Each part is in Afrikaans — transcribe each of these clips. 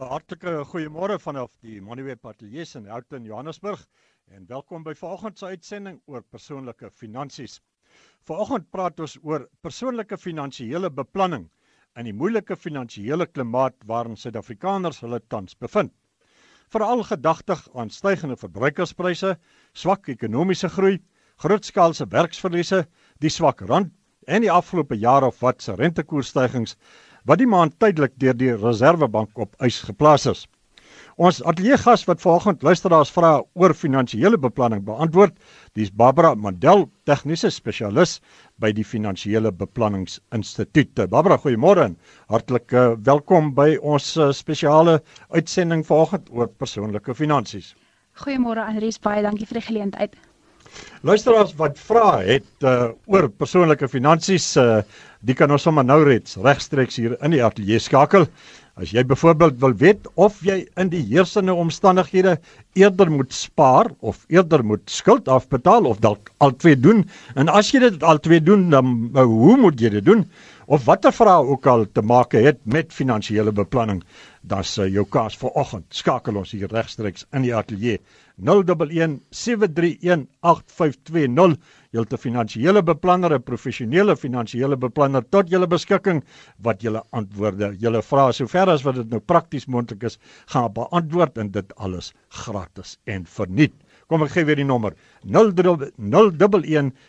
'n Hartlike goeiemôre vanaf die Monuweb Atelier in Houghton, Johannesburg en welkom by vanoggend se uitsending oor persoonlike finansies. Vanoggend praat ons oor persoonlike finansiële beplanning in die moeilike finansiële klimaat waarin Suid-Afrikaners hulle tans bevind. Veral gedagtig aan stygende verbruikerspryse, swak ekonomiese groei, grootskaalse werksverliese, die swak rand en die afgelope jaar of wat se rentekoersstygings wat die maand tydelik deur die Reserwebank op ys geplaas is. Ons ateljeegas wat vanoggend luisteraars vra oor finansiële beplanning beantwoord, dis Barbara Mandel, tegniese spesialis by die Finansiële Beplanningsinstituut. Barbara, goeiemôre hartlik uh, welkom by ons uh, spesiale uitsending vanoggend oor persoonlike finansies. Goeiemôre Andrius, baie dankie vir die geleentheid. Luisteraars wat vra het uh, oor persoonlike finansies, uh, die kan ons sommer nou reeds regstreeks hier in die ateljee skakel. As jy byvoorbeeld wil weet of jy in die heersende omstandighede eerder moet spaar of eerder moet skuld afbetaal of dalk al twee doen en as jy dit al twee doen dan uh, hoe moet jy dit doen? Of watter vrae ook al te maak het met finansiële beplanning dan se jou kaas vir oggend. Skakel ons hier regstreeks in die ateljee 011 731 8520 julle finansiële beplanner 'n professionele finansiële beplanner tot julle beskikking wat julle antwoorde julle vrae sover as wat dit nou prakties moontlik is gaan beantwoord en dit alles gratis en verniet. Kom ek gee weer die nommer 011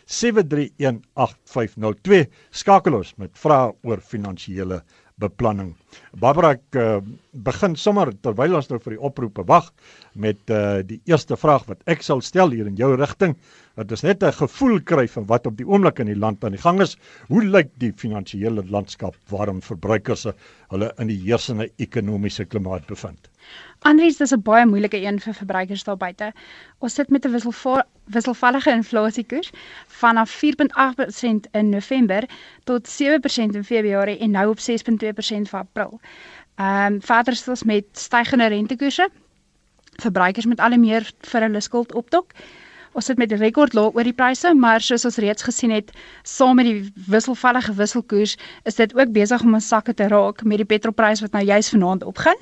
731 8502 skakel ons met vrae oor finansiële beplanning. Barbara ek uh, begin sommer terwyl ons nou vir die oproepe wag met uh, die eerste vraag wat ek sal stel hier in jou rigting. Dit is net 'n gevoel kry van wat op die oomblik in die land aan die gang is. Hoe lyk die finansiële landskap waarin verbruikers hulle in die heersende ekonomiese klimaat bevind? Andries, dis 'n baie moeilike een vir verbruikers daar buite. Ons sit met 'n wisselvallige inflasiekoers vanaf 4.8% in November tot 7% in Februarie en nou op 6.2% vir April. Ehm um, verder is ons met stygende rentekoerse. Verbruikers moet al meer vir hulle skuld optok. Ons sit met rekord lae oor die pryse, maar soos ons reeds gesien het, saam met die wisselvallige wisselkoers, is dit ook besig om ons sakke te raak met die petrolprys wat nou juis vanaand opgaan.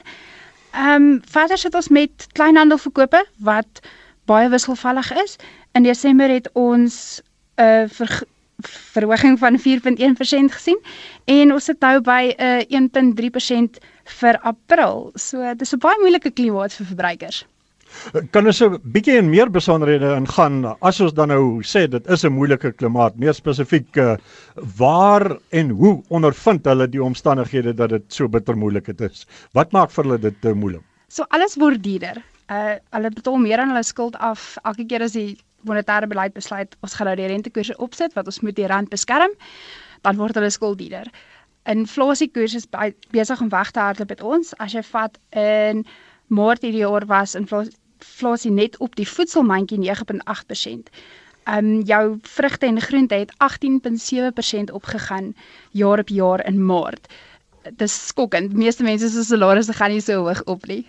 Ehm um, verder sit ons met kleinhandelverkope wat baie wisselvallig is. In Desember het ons 'n uh, ver verhoging van 4.1% gesien en ons sit nou by 'n uh, 1.3% vir April. So dis 'n baie moeilike klimaat vir verbruikers. Kan ons 'n bietjie in meer besonderhede ingaan as ons dan nou sê dit is 'n moeilike klimaat, meer spesifiek uh, waar en hoe ondervind hulle die omstandighede dat dit so bitter moeilik is? Wat maak vir hulle dit te moeilik? So alles word duurder. Uh hulle betaal meer aan hulle skuld af elke keer as die monetêre beleid besluit ons gaan nou die rentekoerse opsit wat ons moet die rand beskerm, dan word hulle skuld duurder. Inflasiekoers is besig om weg te hardloop met ons. As jy vat in Maart hierdie jaar was inflasie inflasie net op die voedselmandjie 9.8%. Ehm um, jou vrugte en groente het 18.7% opgegaan jaar op jaar in Maart. Dis skokkend. Meeste mense se salarisse gaan nie so hoog op nie.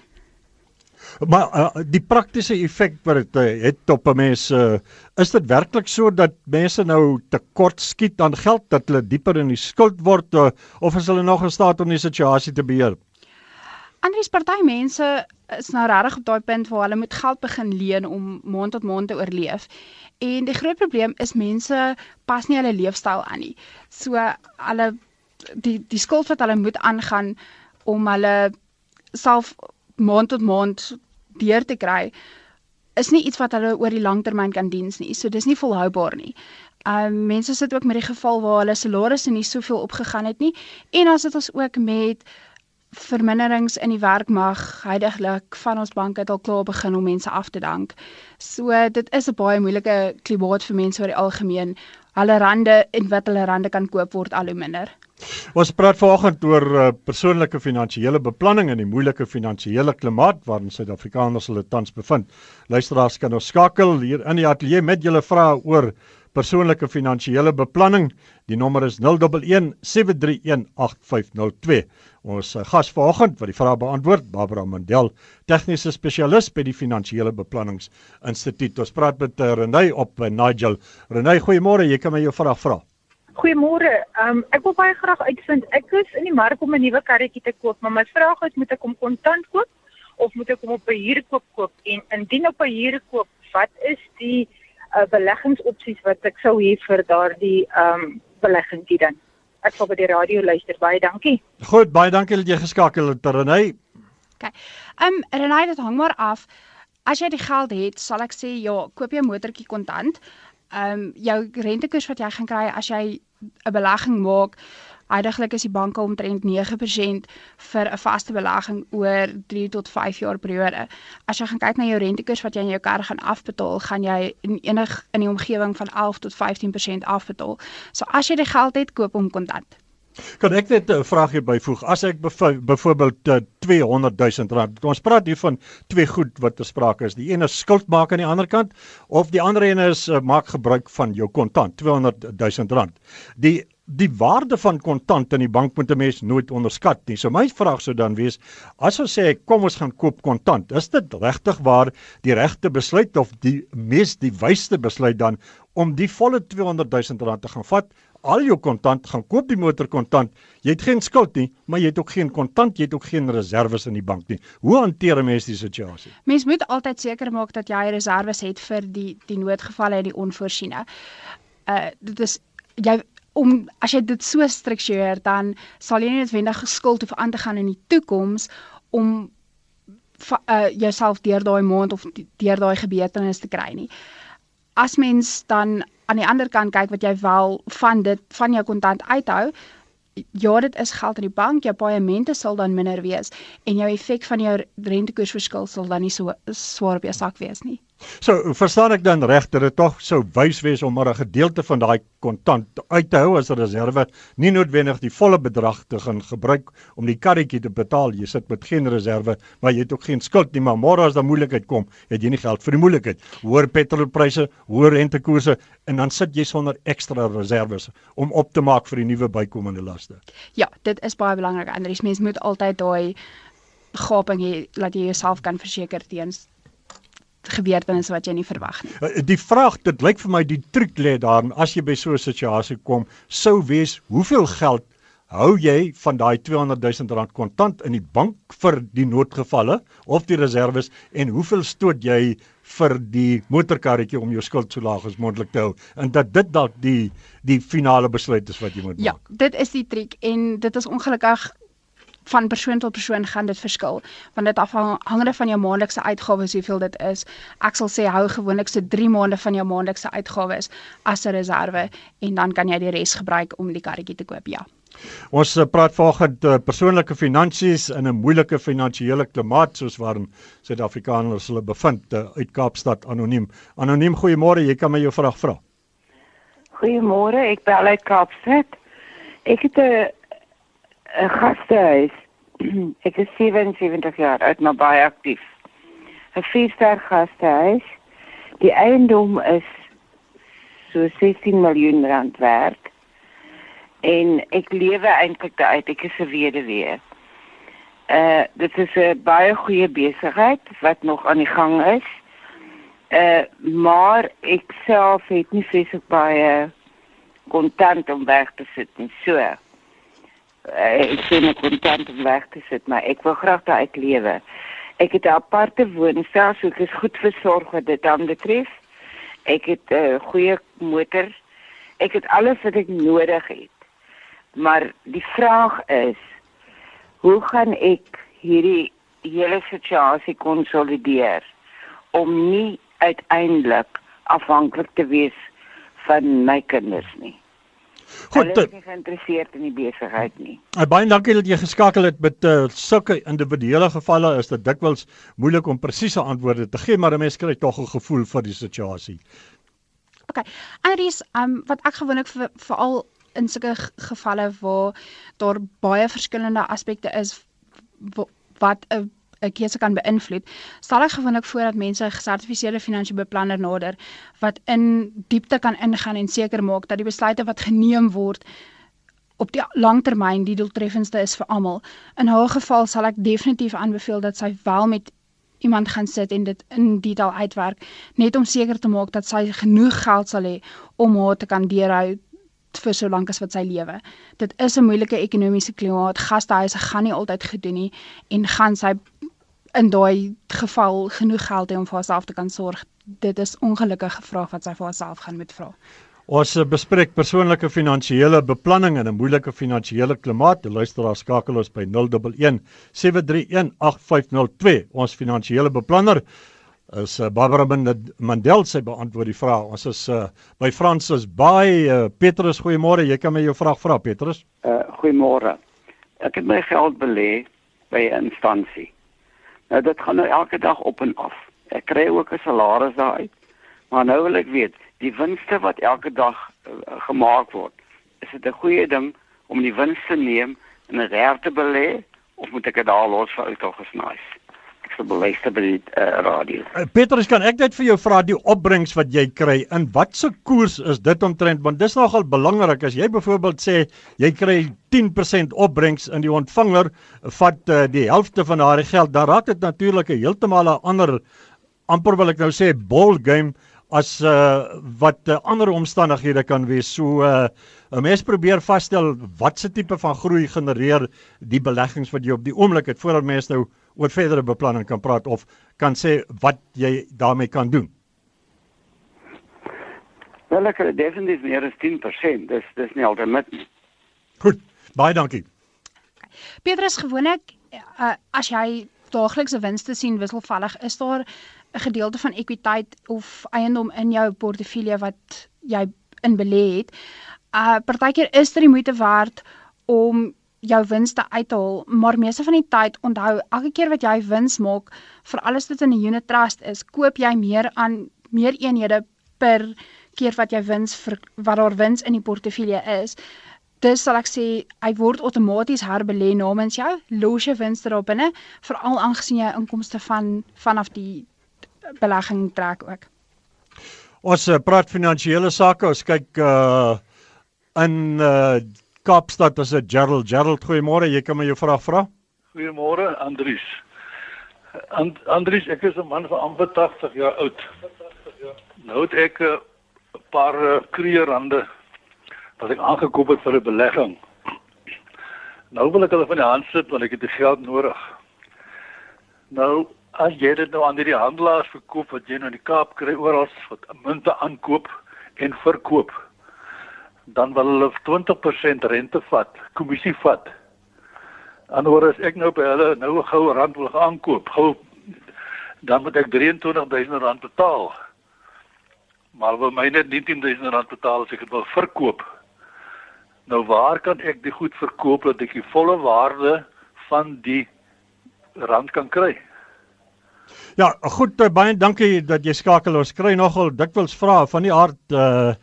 Maar uh, die praktiese effek wat dit uh, het op 'n mens uh, is dit werklik so dat mense nou tekort skiet aan geld dat hulle dieper in die skuld word uh, of is hulle nog in staat om die situasie te beheer? Andries party mense is nou regtig op daai punt waar hulle moet geld begin leen om maand tot maand te oorleef. En die groot probleem is mense pas nie hulle leefstyl aan nie. So hulle die die skuld wat hulle moet aangaan om hulle self maand tot maand deur te kry is nie iets wat hulle oor die langtermyn kan diens nie. So dis nie volhoubaar nie. Um mense sit ook met die geval waar hulle salarisse nie soveel opgegaan het nie en dan sit ons ook met verminderings in die werkmag heidaglik van ons banke het al klaar begin om mense af te dank. So dit is 'n baie moeilike klimaat vir mense oor die algemeen. Hulle rande en wat hulle rande kan koop word al hoe minder. Ons praat vanoggend oor uh, persoonlike finansiële beplanning in die moeilike finansiële klimaat waarin Suid-Afrikaners hulle tans bevind. Luisteraars kan ons skakel hier in die ateljee met julle vrae oor persoonlike finansiële beplanning. Die nommer is 011 731 8502. Ons uh, gas vanoggend wat die vraag beantwoord, Barbara Mandel, tegniese spesialis by die Finansiële Beplanningsinstituut. Ons praat met uh, Renay op uh, Nigel. Renay, goeiemôre. Jy kan my jou vraag vra. Goeiemôre. Ehm um, ek wil baie graag uitvind. Ek is in die mark om 'n nuwe karretjie te koop, maar my vraag is moet ek hom kontant koop of moet ek hom op 'n huurkoop koop? En indien op 'n huurkoop, wat is die uh, beleggingsopsies wat ek sou hê vir daardie ehm um, beleggingkie dan? Ek sal by die radio luister. Baie dankie. Goed, baie dankie dat jy geskakel het, Renay. OK. Ehm um, Renay, dit hang maar af. As jy die geld het, sal ek sê ja, koop jy 'n motortjie kontant ehm um, jou rentekoers wat jy gaan kry as jy 'n belegging maak, heidaglik is die banke omtrent 9% vir 'n vaste belegging oor 3 tot 5 jaar periode. As jy gaan kyk na jou rentekoers wat jy in jou kar gaan afbetaal, gaan jy in enig in die omgewing van 11 tot 15% afbetaal. So as jy die geld het, koop hom kontant. Kan ek net 'n vraagie byvoeg? As ek byvoorbeeld uh, 200 000 rand, ons praat hier van twee goed wat ter sprake is. Die een is skuld maak aan die ander kant of die ander een is uh, maak gebruik van jou kontant, 200 000 rand. Die die waarde van kontant in die bank moet 'n mens nooit onderskat nie. So my vraag sou dan wees, as ons sê kom ons gaan koop kontant, is dit regtig waar die regte besluit of die mees die wysste besluit dan om die volle 200 000 rand te gaan vat al jou kontant gaan koop die motor kontant. Jy het geen skuld nie, maar jy het ook geen kontant, jy het ook geen reserves in die bank nie. Hoe hanteer 'n mens die situasie? Mens moet altyd seker maak dat jy reserves het vir die die noodgevalle en die onvoorsiene. Uh dit is jy om as jy dit so struktureer dan sal jy nie noodwendig geskuld hoef aan te gaan in die toekoms om uh jouself deur daai maand of deur daai gebeurtenis te kry nie. As mens dan aan die ander kant kyk wat jy wel van dit van jou kontant uithou ja dit is geld in die bank jou paemente sal dan minder wees en jou effek van jou rentekoersverskil sal dan nie so swaar op jou sak wees nie So, verstaan ek dan reg dat dit tog sou wys wees om maar 'n gedeelte van daai kontant uit te hou as 'n reserve, nie noodwendig die volle bedrag te gaan gebruik om die karretjie te betaal. Jy sit met geen reserve, maar jy het ook geen skuld nie, maar môre as daar moeilikheid kom, het jy nie geld vir die moeilikheid. Hoër petrolpryse, hoër rentekoerse en dan sit jy sonder ekstra reserves om op te maak vir die nuwe bykomende laste. Ja, dit is baie belangrik. Andries, mens moet altyd daai gaping hê dat jy jouself kan verseker teens gebeurtenisse wat jy nie verwag nie. Eh, die vraag, dit lyk vir my die truc lê daarin as jy by so 'n situasie kom, sou wees hoeveel geld hou jy van daai 200 000 rand kontant in die bank vir die noodgevalle of die reserves en hoeveel stoot jy vir die motorkarretjie om jou skuld so laag as moontlik te hou en dat dit dalk die die finale besluit is wat jy moet ja, maak. Ja, dit is die triek en dit is ongelukkig van persoon tot persoon gaan dit verskil want dit afhangende van jou maandelikse uitgawes hoeveel dit is. Ek sal sê hou gewoonlik so 3 maande van jou maandelikse uitgawes as 'n reserve en dan kan jy die res gebruik om die karretjie te koop. Ja. Ons uh, praat vanoggend uh, persoonlike finansies in 'n moeilike finansiële klimaat soos waarin Suid-Afrikaners hulle bevind uh, uit Kaapstad anoniem. Anoniem, goeiemôre, jy kan my jou vraag vra. Goeiemôre, ek bel uit Kaapstad. Ek het 'n 'n gastehuis. ek is 77 jaar oud, maar baie aktief. 'n Vierster gastehuis. Die eiendom is so 16 miljoen rand werd. En ek lewe eintlik uit, ek is 'n weduwee. Uh dit is 'n baie goeie besigheid wat nog aan die gang is. Uh maar ek self het nie fisiek baie kontant om weg te sit nie. So uh, ek sien 'n kontant om weg te sit, maar ek wil graag daar uit lewe. Ek het 'n aparte woonstel, so ek is goed versorg wat dit dan betref. Ek het 'n uh, goeie motor. Ek het alles wat ek nodig het. Maar die vraag is, hoe gaan ek hierdie hele situasie konsolideer om nie uiteindelik afhanklik te wees van my kinders nie? Goed, hulle is nie geïnteresseerd in die besigheid nie. Uh, baie dankie dat jy geskakel het met uh, sulke individuele gevalle. Is dit dikwels moeilik om presiese antwoorde te gee, maar 'n mens kry tog 'n gevoel vir die situasie. OK. Andries, um wat ek gewoonlik veral in sulke gevalle waar daar baie verskillende aspekte is wat 'n 'n keuse kan beïnvloed, sal ek gewoonlik voordat mense 'n gesertifiseerde finansiële beplanner nader wat in diepte kan ingaan en seker maak dat die besluite wat geneem word op die langtermyn die doeltreffendste is vir almal. In haar geval sal ek definitief aanbeveel dat sy wel met iemand gaan sit en dit in detail uitwerk net om seker te maak dat sy genoeg geld sal hê om haar te kan deurhou vir so lank as wat sy lewe. Dit is 'n moeilike ekonomiese klimaat. Gastehuise gaan nie altyd gedoen nie en gaan sy in daai geval genoeg geld hê om vir haarself te kan sorg. Dit is ongelukkige vraag wat sy vir haarself gaan moet vra. Ons eh, bespreek persoonlike finansiële beplanning in 'n moeilike finansiële klimaat. Die luisteraar skakel ons by 011 731 8502. Ons finansiële beplanner is uh, Barbara Mandel sy beantwoord die vraag. Ons is uh, by Francis Baai. Uh, Petrus, goeiemôre. Jy kan my jou vraag vra, Petrus. Uh, goeiemôre. Ek het my geld belê by 'n instansie. Nou dit gaan nou elke dag op en af. Ek kry ook 'n salaris daaruit. Maar nou wil ek weet, die winste wat elke dag uh, gemaak word, is dit 'n goeie ding om die wins te neem en dit reg te belê of moet ek dit daar los vir uitgesnaai? Se beluister by die uh, radio. Uh, Petrus, kan ek net vir jou vra die opbrengs wat jy kry in watse koers is dit omtrent want dis nogal belangrik as jy byvoorbeeld sê jy kry 10% opbrengs in die ontvanger vat uh, die helfte van daardie geld dan raak dit natuurlik heeltemal 'n ander amper wil ek nou sê ball game as uh, wat uh, ander omstandighede kan wees. So uh, 'n mens probeer vasstel watse tipe van groei genereer die beleggings wat jy op die oomblik het voordat mense nou oor verdere beplanning kan praat of kan sê wat jy daarmee kan doen? Wel ek definitief meer as 10%. Dis dis nie altyd nie. Goed. Baie dankie. Petrus gewoonlik uh, as jy daaglikse winste sien wisselvallig, is daar 'n gedeelte van ekwiteit of eiendom in jou portefeulje wat jy in belê het. Uh partykeer is dit die moeite werd om jou winste uithaal, maar meeste van die tyd onthou elke keer wat jy wins maak, vir alles wat in 'n unit trust is, koop jy meer aan meer eenhede per keer wat jy wins vir wat daar wins in die portefeulje is. Dis sal ek sê hy word outomaties herbelê namens jou, los jy winste daar binne, veral aangesien jy inkomste van vanaf die belegging trek ook. Ons uh, praat finansiële sake, ons kyk uh in uh Kaapstad is dit Gerald. Gerald, goeiemôre. Jy kan my jou vraag vra? Goeiemôre, Andries. And, Andries, ek is 'n man van amper 80 jaar oud. Nou het ek eh, 'n paar uh, kreerande wat ek aangekoop het vir 'n belegging. Nou wil ek hulle van die hand sit want ek het die geld nodig. Nou, as jy dit nou aan die handelaars verkoop wat jy nou in die Kaap kry oral wat munte aankoop en verkoop, dan wil hulle 20% rente vat, kommissie vat. Anders as ek nou by hulle nou 'n goue rand wil aankoop, gou dan moet ek 23000 rand betaal. Maar wil my net 19000 rand betaal as ek dit wil verkoop. Nou waar kan ek dit goed verkoop dat ek die volle waarde van die rand kan kry? Ja, goed, eh, baie dankie dat jy skakel. Ons kry nogal dikwels vrae van die aard uh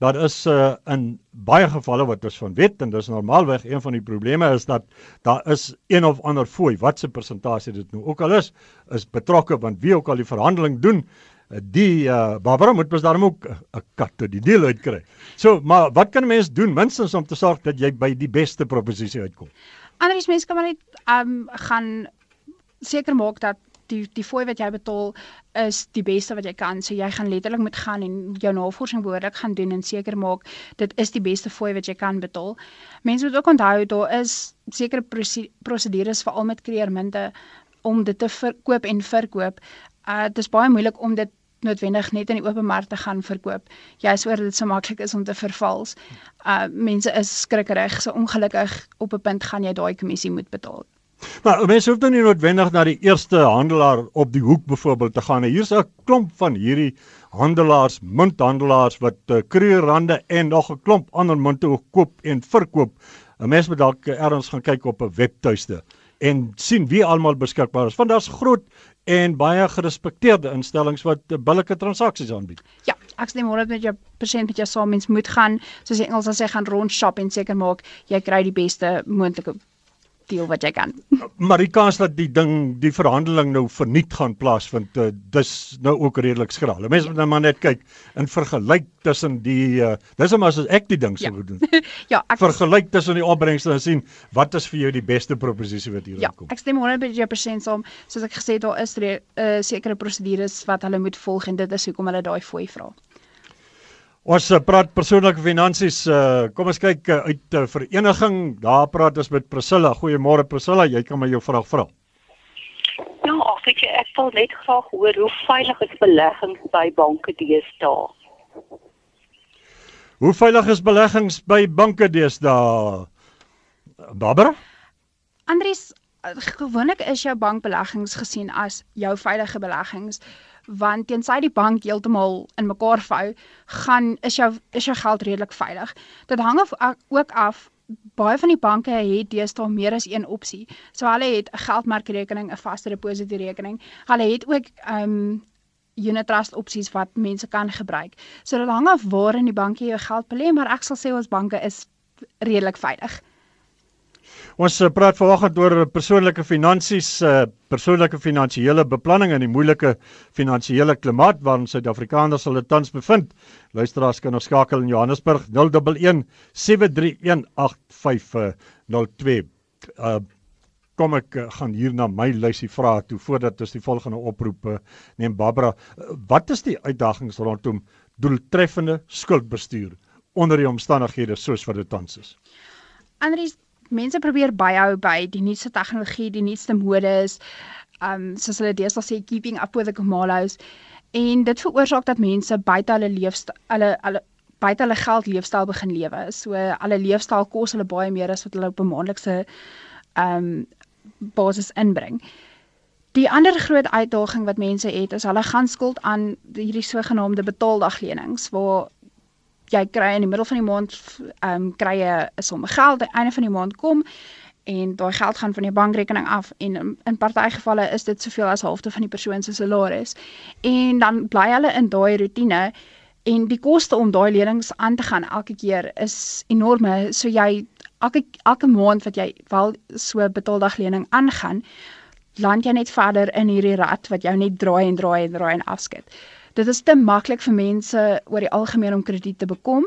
Daar is uh, in baie gevalle wat ons van weet en dis normaalweg een van die probleme is dat daar is een of ander fooi wat se persentasie dit nou ook al is is betrokke want wie ook al die verhandeling doen eh, die uh, Barbara moet mos daarom ook 'n kat tot die deel uitkry. So, maar wat kan 'n mens doen minstens om te sorg dat jy by die beste proposisie uitkom? Anders mense kan maar net um, gaan seker maak dat die die fooi wat jy betaal is die beste wat jy kan. So jy gaan letterlik moet gaan en jou navorsing behoorlik gaan doen en seker maak dit is die beste fooi wat jy kan betaal. Mense moet ook onthou daar is sekere prosedures veral met kreermunte om dit te verkoop en verkoop. Uh dit is baie moeilik om dit noodwendig net in die open mark te gaan verkoop. Jy's oor dit so maklik is om te vervals. Uh mense is skrikkerig, so ongelukkig op 'n punt gaan jy daai kommissie moet betaal. Maar mense hoef dan nie noodwendig na die eerste handelaar op die hoek byvoorbeeld te gaan. Hier's 'n klomp van hierdie handelaars, munthandelaars wat uh, eh, kreerrande en nog 'n klomp ander munte koop en verkoop. 'n Mens moet dalk ergens gaan kyk op 'n webtuiste en sien wie almal beskikbaar is. Want daar's groot en baie gerespekteerde instellings wat uh, billike transaksies aanbied. Ja, ek sê môre met jou persent met jou saam mens moet gaan, soos die Engels sê gaan rond shop en seker maak jy kry die beste moontlike deel wat jy kan. Maar die kans dat die ding die verhandeling nou verniet gaan plaasvind, uh, dis nou ook redelik skraal. Mense moet nou maar net kyk in vergelyk tussen die uh, dis maar as ek die ding sou ja. doen. ja, ek vergelyk tussen die opbrengste en sien wat is vir jou die beste proposisie wat hier ja, kom. Ja, ek stem 100% saam. Soos ek gesê het, daar is 'n uh, sekere prosedures wat hulle moet volg en dit is hoekom hulle daai fooi vra. Ons uh, praat persoonlike finansies. Uh, kom ons kyk uh, uit uh, vereniging. Daar praat ons met Priscilla. Goeiemôre Priscilla, jy kan my jou vraag vra. Ja, ag ek ek wil net graag hoor hoe veilig is beleggings by banke deesdae? Hoe veilig is beleggings by banke deesdae? Barbara? Andries, gewoonlik is jou bankbeleggings gesien as jou veilige beleggings want tensy die bank heeltemal in mekaar vou, gaan is jou is jou geld redelik veilig. Dit hang af, ook af baie van die banke het deesdae meer as een opsie. So hulle het 'n geldmarkrekening, 'n vaste depositorekening. Hulle het ook ehm um, unit trust opsies wat mense kan gebruik. So dit hang af waar in die bankie jou geld belê, maar ek sal sê ons banke is redelik veilig. Ons uh, praat vanoggend oor persoonlike finansies, uh, persoonlike finansiële beplanning in die moeilike finansiële klimaat waarin Suid-Afrikaners hulle tans bevind. Luisteraars kan ons skakel in Johannesburg 011 731 8502. Uh kom ek uh, gaan hier na my lysie vra toe voordat ons die volgende oproep uh, neem Barbara. Uh, wat is die uitdagings rondom doeltreffende skuldbestuur onder die omstandighede soos wat dit tans is? Andries mense probeer byhou by die nuutste tegnologie, die nuutste modes, um soos hulle deesdae sê keeping up with the Kamalos en dit veroorsaak dat mense buite hulle leefstyl hulle hulle buite hulle geld leefstyl begin lewe. So hulle leefstyl kos hulle baie meer as wat hulle op 'n maandelikse um basis inbring. Die ander groot uitdaging wat mense het is hulle gaan skuld aan hierdie sogenaamde betaaldaglenings waar jy kry in die middel van die maand ehm um, kry jy 'n som geld aan die einde van die maand kom en daai geld gaan van jou bankrekening af en in, party gevalle is dit soveel as halfte van die persoon se salaris. En dan bly hulle in daai rotine en die koste om daai lenings aan te gaan elke keer is enorme so jy elke elke maand wat jy wel so betaaldaglening aangaan land jy net verder in hierdie rat wat jou net draai en draai en draai en afskud dit is te maklik vir mense oor die algemeen om krediet te bekom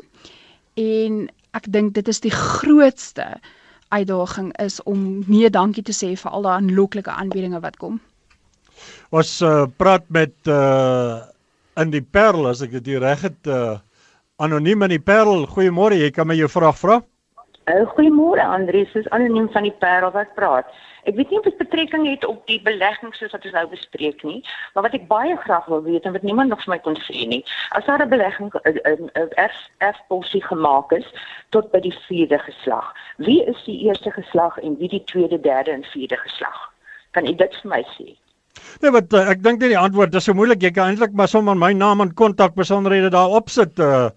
en ek dink dit is die grootste uitdaging is om nee dankie te sê vir al daai aanloklike aanbiedinge wat kom. Ons uh, praat met uh in die Parel as ek dit reg het uh anoniem in die Parel. Goeiemôre, jy kan my jou vraag vra? Uh, Goeiemôre Andrius, dis anoniem van die Parel wat praat. Ek weet nie of dit betrekking het op die beleggings soos wat ons nou bespreek nie, maar wat ek baie graag wil weet en wat niemand nog vir my kon sê nie, as daar 'n belegging 'n erf erfpolisie gemaak is tot by die vierde geslag. Wie is die eerste geslag en wie die tweede, derde en vierde geslag? Kan u dit vir my sê? Nee, wat uh, ek dink net die antwoord is so moeilik. Jy kan eintlik maar sommer my naam en kontak besonderhede daar opsit. Uh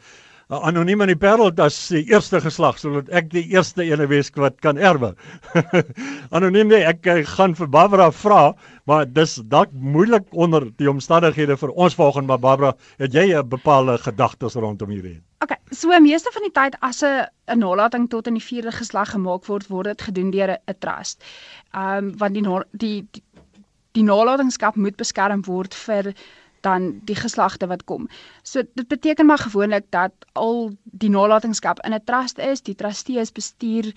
anoniem in die Parel as die eerste geslag sodat ek die eerste ene wees wat kan erwe. anoniem nee, ek, ek gaan vir Barbara vra, maar dis dalk moeilik onder die omstandighede vir ons volgende maar Barbara, het jy 'n bepaalde gedagtes rondom hierdie? OK, so meeste van die tyd as 'n 'n nalatiging tot in die vierde geslag gemaak word, word dit gedoen deur 'n trust. Ehm um, want die die die, die nalatigingskap moet beskerm word vir dan die geslagte wat kom. So dit beteken maar gewoonlik dat al die nalatenskap in 'n trust is, die trustee is bestuur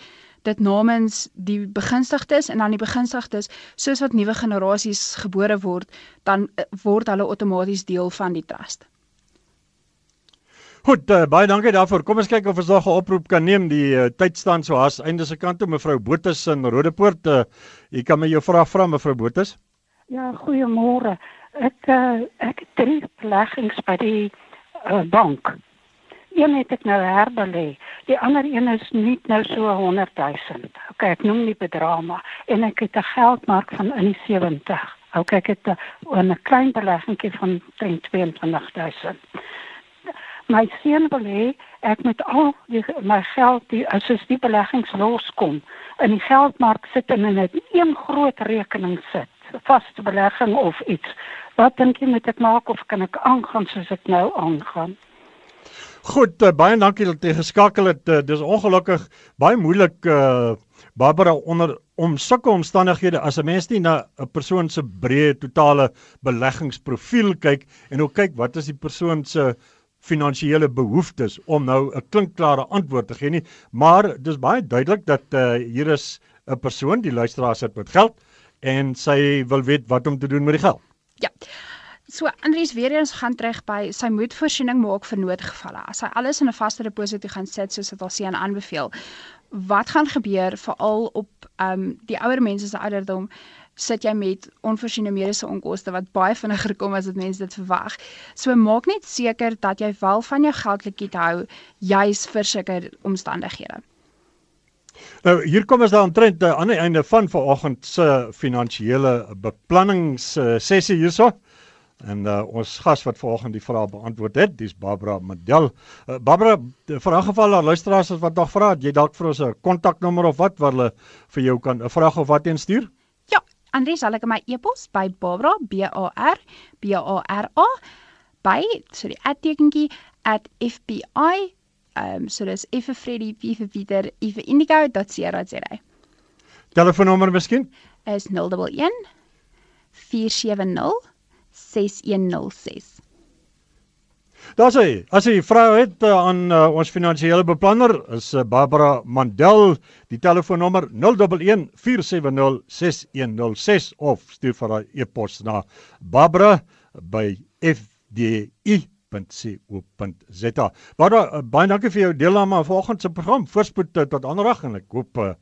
dit namens die begunstigdes en dan die begunstigdes soos wat nuwe generasies gebore word, dan eh, word hulle outomaties deel van die trust. Goed, uh, baie dankie daarvoor. Kom ons kyk of ons nog 'n oproep kan neem. Die uh, tyd staan so haas einde se kant toe mevrou Botus in Rodepoort. Uh, jy kan my jou vraag vra mevrou Botus. Ja, goeiemôre. Ek uh, ek het drie beleggings by die uh, bank. Een het ek nou herbelê. Die ander een is net nou so 100 000. OK, ek noem nie bedrama en ek het 'n geldmark van in die 70. OK, ek het 'n klein beleggingkie van 22 000. My wil hê ek moet al die, my geld die as as die beleggings loskom in die geldmark sit en in 'n een groot rekening sit vaste belegging of iets. Wat dink jy moet ek maak of kan ek aangaan soos ek nou aangaan? Goed, uh, baie dankie dat jy geskakel het. Uh, dis ongelukkig baie moeilik uh Barbara onder om sulke omstandighede as 'n mens nie na 'n persoon se breë totale beleggingsprofiel kyk en ook kyk wat is die persoon se finansiële behoeftes om nou 'n klinkklare antwoord te gee nie, maar dis baie duidelik dat uh hier is 'n persoon die luisteraar sit met geld en sy wil weet wat om te doen met die geld. Ja. So Andries weer eens gaan terug by sy moet voorsiening maak vir noodgevalle. As hy alles in 'n vaste deposito gaan sit soos dit al sien aanbeveel, wat gaan gebeur veral op ehm um, die ouer mense se ouderdom? sit jy met onvoorsiene mediese onkoste wat baie vinniger kom as wat mense dit verwag. So maak net seker dat jy wel van jou geldlikied hou juis vir sulke omstandighede. Nou hier kom ons dan trend aan die einde van vanoggend se finansiële beplannings sessie hierso. En uh, ons gas wat vanoggend die vraag beantwoord het, dis Barbara Medel. Uh, Barbara, vir 'n geval daar luisteraars wat nog vra, jy dalk vir ons 'n kontaknommer of wat waar hulle vir jou kan 'n vraag of wat instuur? Ja, Andrie, sal ek my e-pos by Barbara B A R B A R A by so die @fbi ehm um, so dis F vir Freddy, P vir Pieter, I vir Indigo.co.za. Telefoonnommer miskien? Is 011 470 6106. Daar's hy. As jy vra het uh, aan uh, ons finansiële beplanner is uh, Barbara Mandel, die telefoonnommer 011 470 6106 of stuur vir haar e-pos na. Barbara, uh, baie dankie vir jou deelname aan vanoggend se program. Voorspoed uh, tot ander dag en ek hoop uh,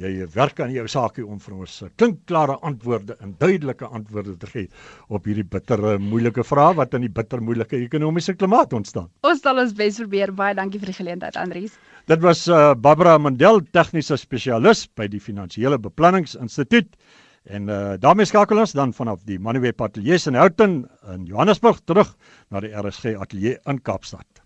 jy werk aan jou saakie om vir ons eh, klinkklare antwoorde en duidelike antwoorde te gee op hierdie bittere moeilike vrae wat in die bitter moeilike ekonomiese klimaat ontstaan. Ons sal ons bes probeer. Baie dankie vir die geleentheid, Andries. Dit was uh, Barbara Mandel, tegniese spesialis by die Finansiële Beplanningsinstituut. En uh, daarmee skakel ons dan vanaf die Manuweb Ateljee in Houghton in Johannesburg terug na die RSG Ateljee in Kaapstad.